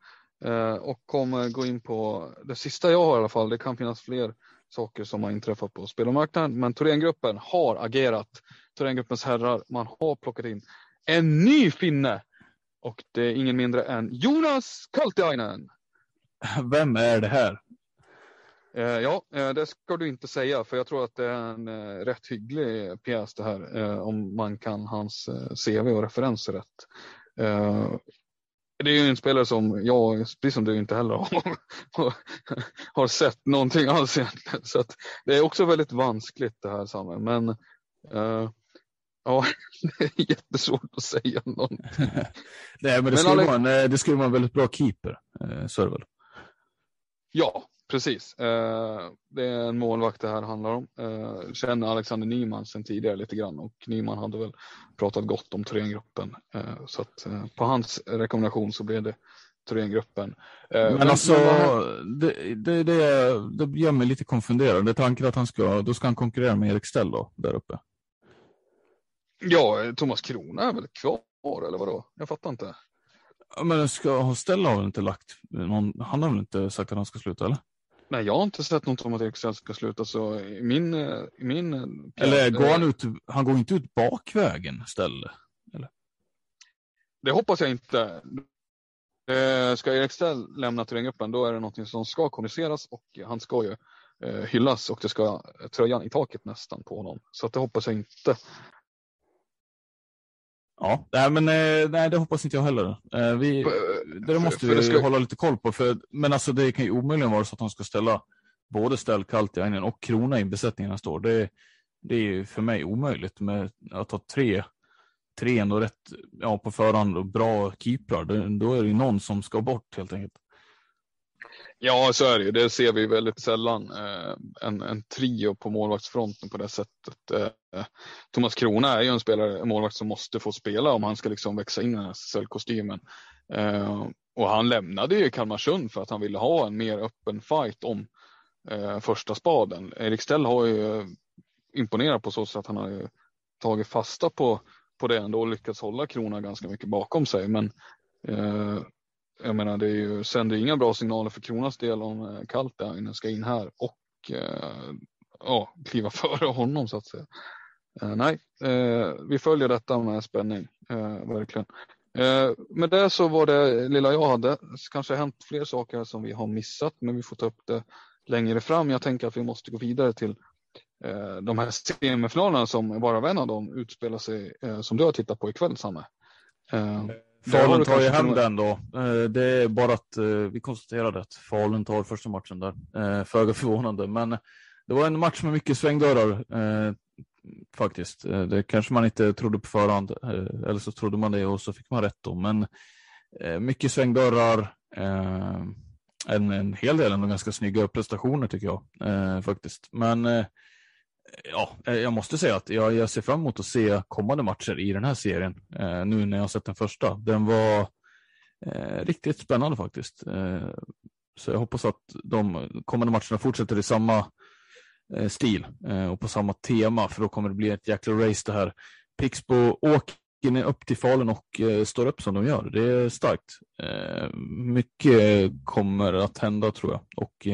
Speaker 3: eh, och kommer gå in på det sista jag har i alla fall. Det kan finnas fler saker som har inträffat på spelarmarknaden. Men Thorengruppen har agerat. Thorengruppens herrar, man har plockat in en ny finne. Och det är ingen mindre än Jonas Kaltiainen.
Speaker 2: Vem är det här?
Speaker 3: Eh, ja, eh, det ska du inte säga, för jag tror att det är en eh, rätt hygglig pjäs det här, om man kan hans CV och referenser rätt. Det är ju en spelare som jag, precis som du, inte heller har, har sett någonting alls egentligen. Så det är också väldigt vanskligt det här Samuel. Men ja, det är jättesvårt att säga någonting.
Speaker 2: Nej, men det, men skulle alla... vara en, det skulle vara en väldigt bra keeper, så är det väl?
Speaker 3: Ja, Precis. Eh, det är en målvakt det här handlar om. Eh, känner Alexander Nyman sedan tidigare lite grann och Nyman hade väl pratat gott om Thorengruppen. Eh, så att på hans rekommendation så blev det Thorengruppen.
Speaker 2: Men, men alltså, men... Det, det, det, det gör mig lite konfunderad. Det är tanken att han ska, då ska han konkurrera med Erik Stell då, där uppe.
Speaker 3: Ja, Thomas Krona är väl kvar eller vadå? Jag fattar inte.
Speaker 2: Men ska Stell har väl inte lagt någon, han har väl inte sagt att han ska sluta eller?
Speaker 3: Nej, jag har inte sett något om att Ekstrand ska sluta så i min... I min
Speaker 2: eller går han ut, han går inte ut bakvägen istället? Eller?
Speaker 3: Det hoppas jag inte. Eh, ska Erik Stell lämna terränggruppen då är det något som ska kommuniceras och han ska ju eh, hyllas och det ska tröjan i taket nästan på honom. Så att det hoppas jag inte.
Speaker 2: Ja, nej, men eh, nej, det hoppas inte jag heller. Eh, vi, det måste vi ska... hålla lite koll på. För, men alltså, det kan ju omöjligen vara så att han ska ställa både ställ Kaltiainen och Krona i besättningen nästa år. Det, det är för mig omöjligt med att ha tre, tre ändå rätt ja, på förhand och bra keeprar. Då är det ju någon som ska bort helt enkelt.
Speaker 3: Ja, så är det ju. Det ser vi väldigt sällan. Eh, en, en trio på målvaktsfronten på det sättet. Eh, Thomas Krona är ju en spelare, en målvakt som måste få spela om han ska liksom växa in i den här SSL-kostymen. Eh, och han lämnade ju Kalmarsund för att han ville ha en mer öppen fight om första spaden. Erik Stell har ju imponerat på så sätt att han har tagit fasta på, på det ändå och lyckats hålla Krona ganska mycket bakom sig. Men jag menar, det är ju, sänder inga bra signaler för Kronas del om eh, Kaltainen ska in här och eh, ja, kliva före honom så att säga. Eh, nej, eh, vi följer detta med spänning, eh, verkligen. Eh, med det så var det lilla jag hade. Kanske har hänt fler saker som vi har missat, men vi får ta upp det längre fram. Jag tänker att vi måste gå vidare till eh, de här semifinalerna som bara en av dem utspelar sig, eh, som du har tittat på ikväll, Samme.
Speaker 2: Eh, Falun tar ju hem den då. Eh, det är bara att eh, vi konstaterade att Falun tar första matchen där. Eh, föga förvånande, men det var en match med mycket svängdörrar faktiskt. Det kanske man inte trodde på förhand, eller så trodde man det och så fick man rätt då. Men mycket svängdörrar, en, en hel del ändå ganska snygga prestationer tycker jag faktiskt. Men ja, eh, jag måste säga att jag, jag ser fram emot att se kommande matcher i den här serien. Eh, nu när jag har sett den första. Den var eh, riktigt spännande faktiskt. Eh, så jag hoppas att de kommande matcherna fortsätter i samma eh, stil eh, och på samma tema, för då kommer det bli ett jäkla race det här. Pixbo åker upp till Falun och eh, står upp som de gör. Det är starkt. Eh, mycket kommer att hända tror jag. Och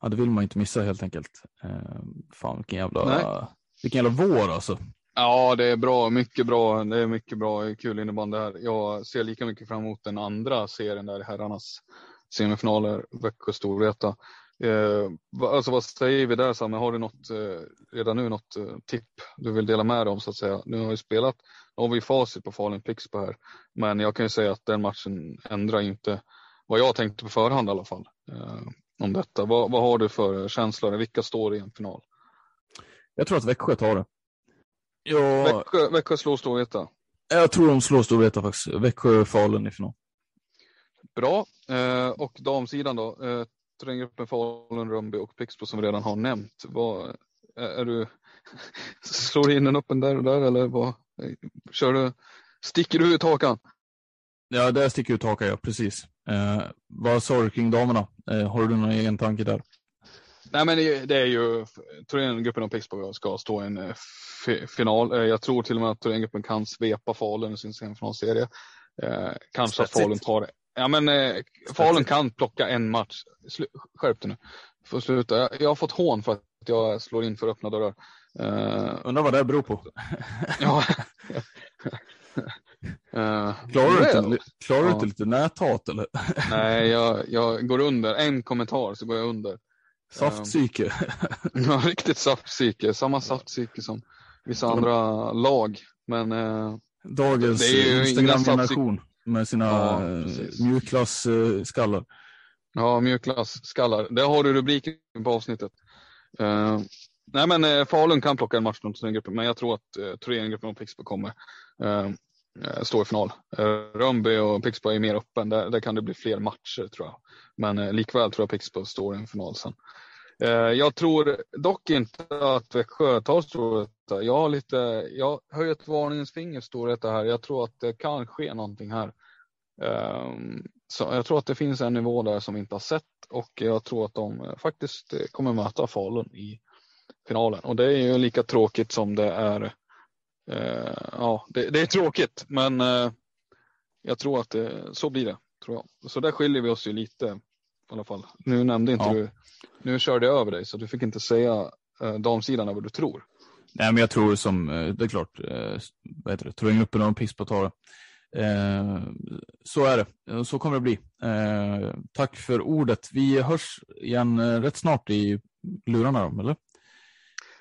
Speaker 2: ja, det vill man inte missa helt enkelt. Eh, fan vilken jävla, vilken jävla vår alltså.
Speaker 3: Ja, det är bra, mycket bra. Det är mycket bra, kul innebandy här. Jag ser lika mycket fram emot den andra serien där herrarnas semifinaler, Växjö Storvreta. Eh, alltså vad säger vi där Samme? Har du något, eh, redan nu något eh, tipp du vill dela med dig om så att säga? Nu har vi spelat, nu har vi facit på Falun Pixbo här. Men jag kan ju säga att den matchen ändrar inte vad jag tänkte på förhand i alla fall. Eh, om detta. Vad, vad har du för känslor? Vilka står i en final?
Speaker 2: Jag tror att Växjö tar det.
Speaker 3: Ja, Växjö, Växjö slår Storvreta?
Speaker 2: Jag tror de slår Storvreta faktiskt. Växjö-Falun i final.
Speaker 3: Bra. Eh, och damsidan då? Eh, Terränggruppen Falun, Rönnby och Pixbo som vi redan har nämnt. Vad, är, är du, slår du in en öppen där och där eller vad? Kör du, sticker du ut hakan?
Speaker 2: Ja, där sticker ut hakan, ja precis. Eh, vad sa du kring damerna? Eh, har du någon egen tanke där?
Speaker 3: Nej, men det är ju Thorengruppen och Pixbo ska stå i en eh, final. Eh, jag tror till och med att Thorengruppen kan svepa Falun i sin semifinalserie. Eh, kanske att Falun tar det. Ja, men eh, Falun kan plocka en match. Slu skärp dig nu. Får sluta. Jag, jag, har fått hån för att jag slår in för öppna dörrar.
Speaker 2: Eh, Undrar vad det beror på.
Speaker 3: ja.
Speaker 2: Uh, klarar du inte, klarar ja. inte lite näthat eller?
Speaker 3: Nej, jag, jag går under. En kommentar så går jag under.
Speaker 2: Saftpsyke. Uh,
Speaker 3: ja, riktigt saftpsyke. Samma saftpsyke som vissa andra lag. Men uh,
Speaker 2: Dagens Instagram-generation med sina ja, mjukglass-skallar.
Speaker 3: Ja, mjukglass-skallar. Där har du rubriken på avsnittet. Uh, nej, men Falun kan plocka en match från turneringgruppen, men jag tror att uh, turneringgruppen och Pixbo kommer. Eh, Eh, stå i final. Eh, Rönnby och Pixbo är mer öppen. Där, där, kan det bli fler matcher tror jag. Men eh, likväl tror jag Pixbo står i en final sen. Eh, jag tror dock inte att Växjö tar Storvreta. Jag har lite, jag höjer ett varningens finger Storvreta här. Jag tror att det kan ske någonting här. Ehm, så jag tror att det finns en nivå där som vi inte har sett och jag tror att de faktiskt kommer möta Falun i finalen. Och det är ju lika tråkigt som det är Eh, ja, det, det, är tråkigt, men eh, jag tror att det, så blir det. Tror jag. Så där skiljer vi oss ju lite i alla fall. Nu nämnde inte ja. du, nu körde jag över dig så du fick inte säga eh, damsidan av vad du tror.
Speaker 2: Nej, men jag tror som, det är klart, vad heter det, Trojenguppen och en piss på tar eh, Så är det, så kommer det bli. Eh, tack för ordet. Vi hörs igen rätt snart i lurarna, då, eller?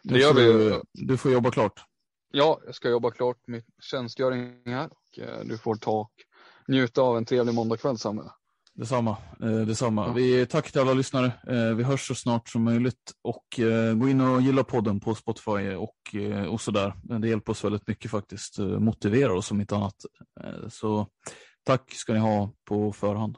Speaker 3: Det gör vi.
Speaker 2: Du får jobba klart.
Speaker 3: Ja, jag ska jobba klart med tjänstgöring här och eh, du får ta och njuta av en trevlig måndagkväll Samme.
Speaker 2: Detsamma. Eh, detsamma. Ja. Vi tackar till alla lyssnare. Eh, vi hörs så snart som möjligt och eh, gå in och gilla podden på Spotify och, och sådär. Det hjälper oss väldigt mycket faktiskt. Motiverar oss om inte annat. Så tack ska ni ha på förhand.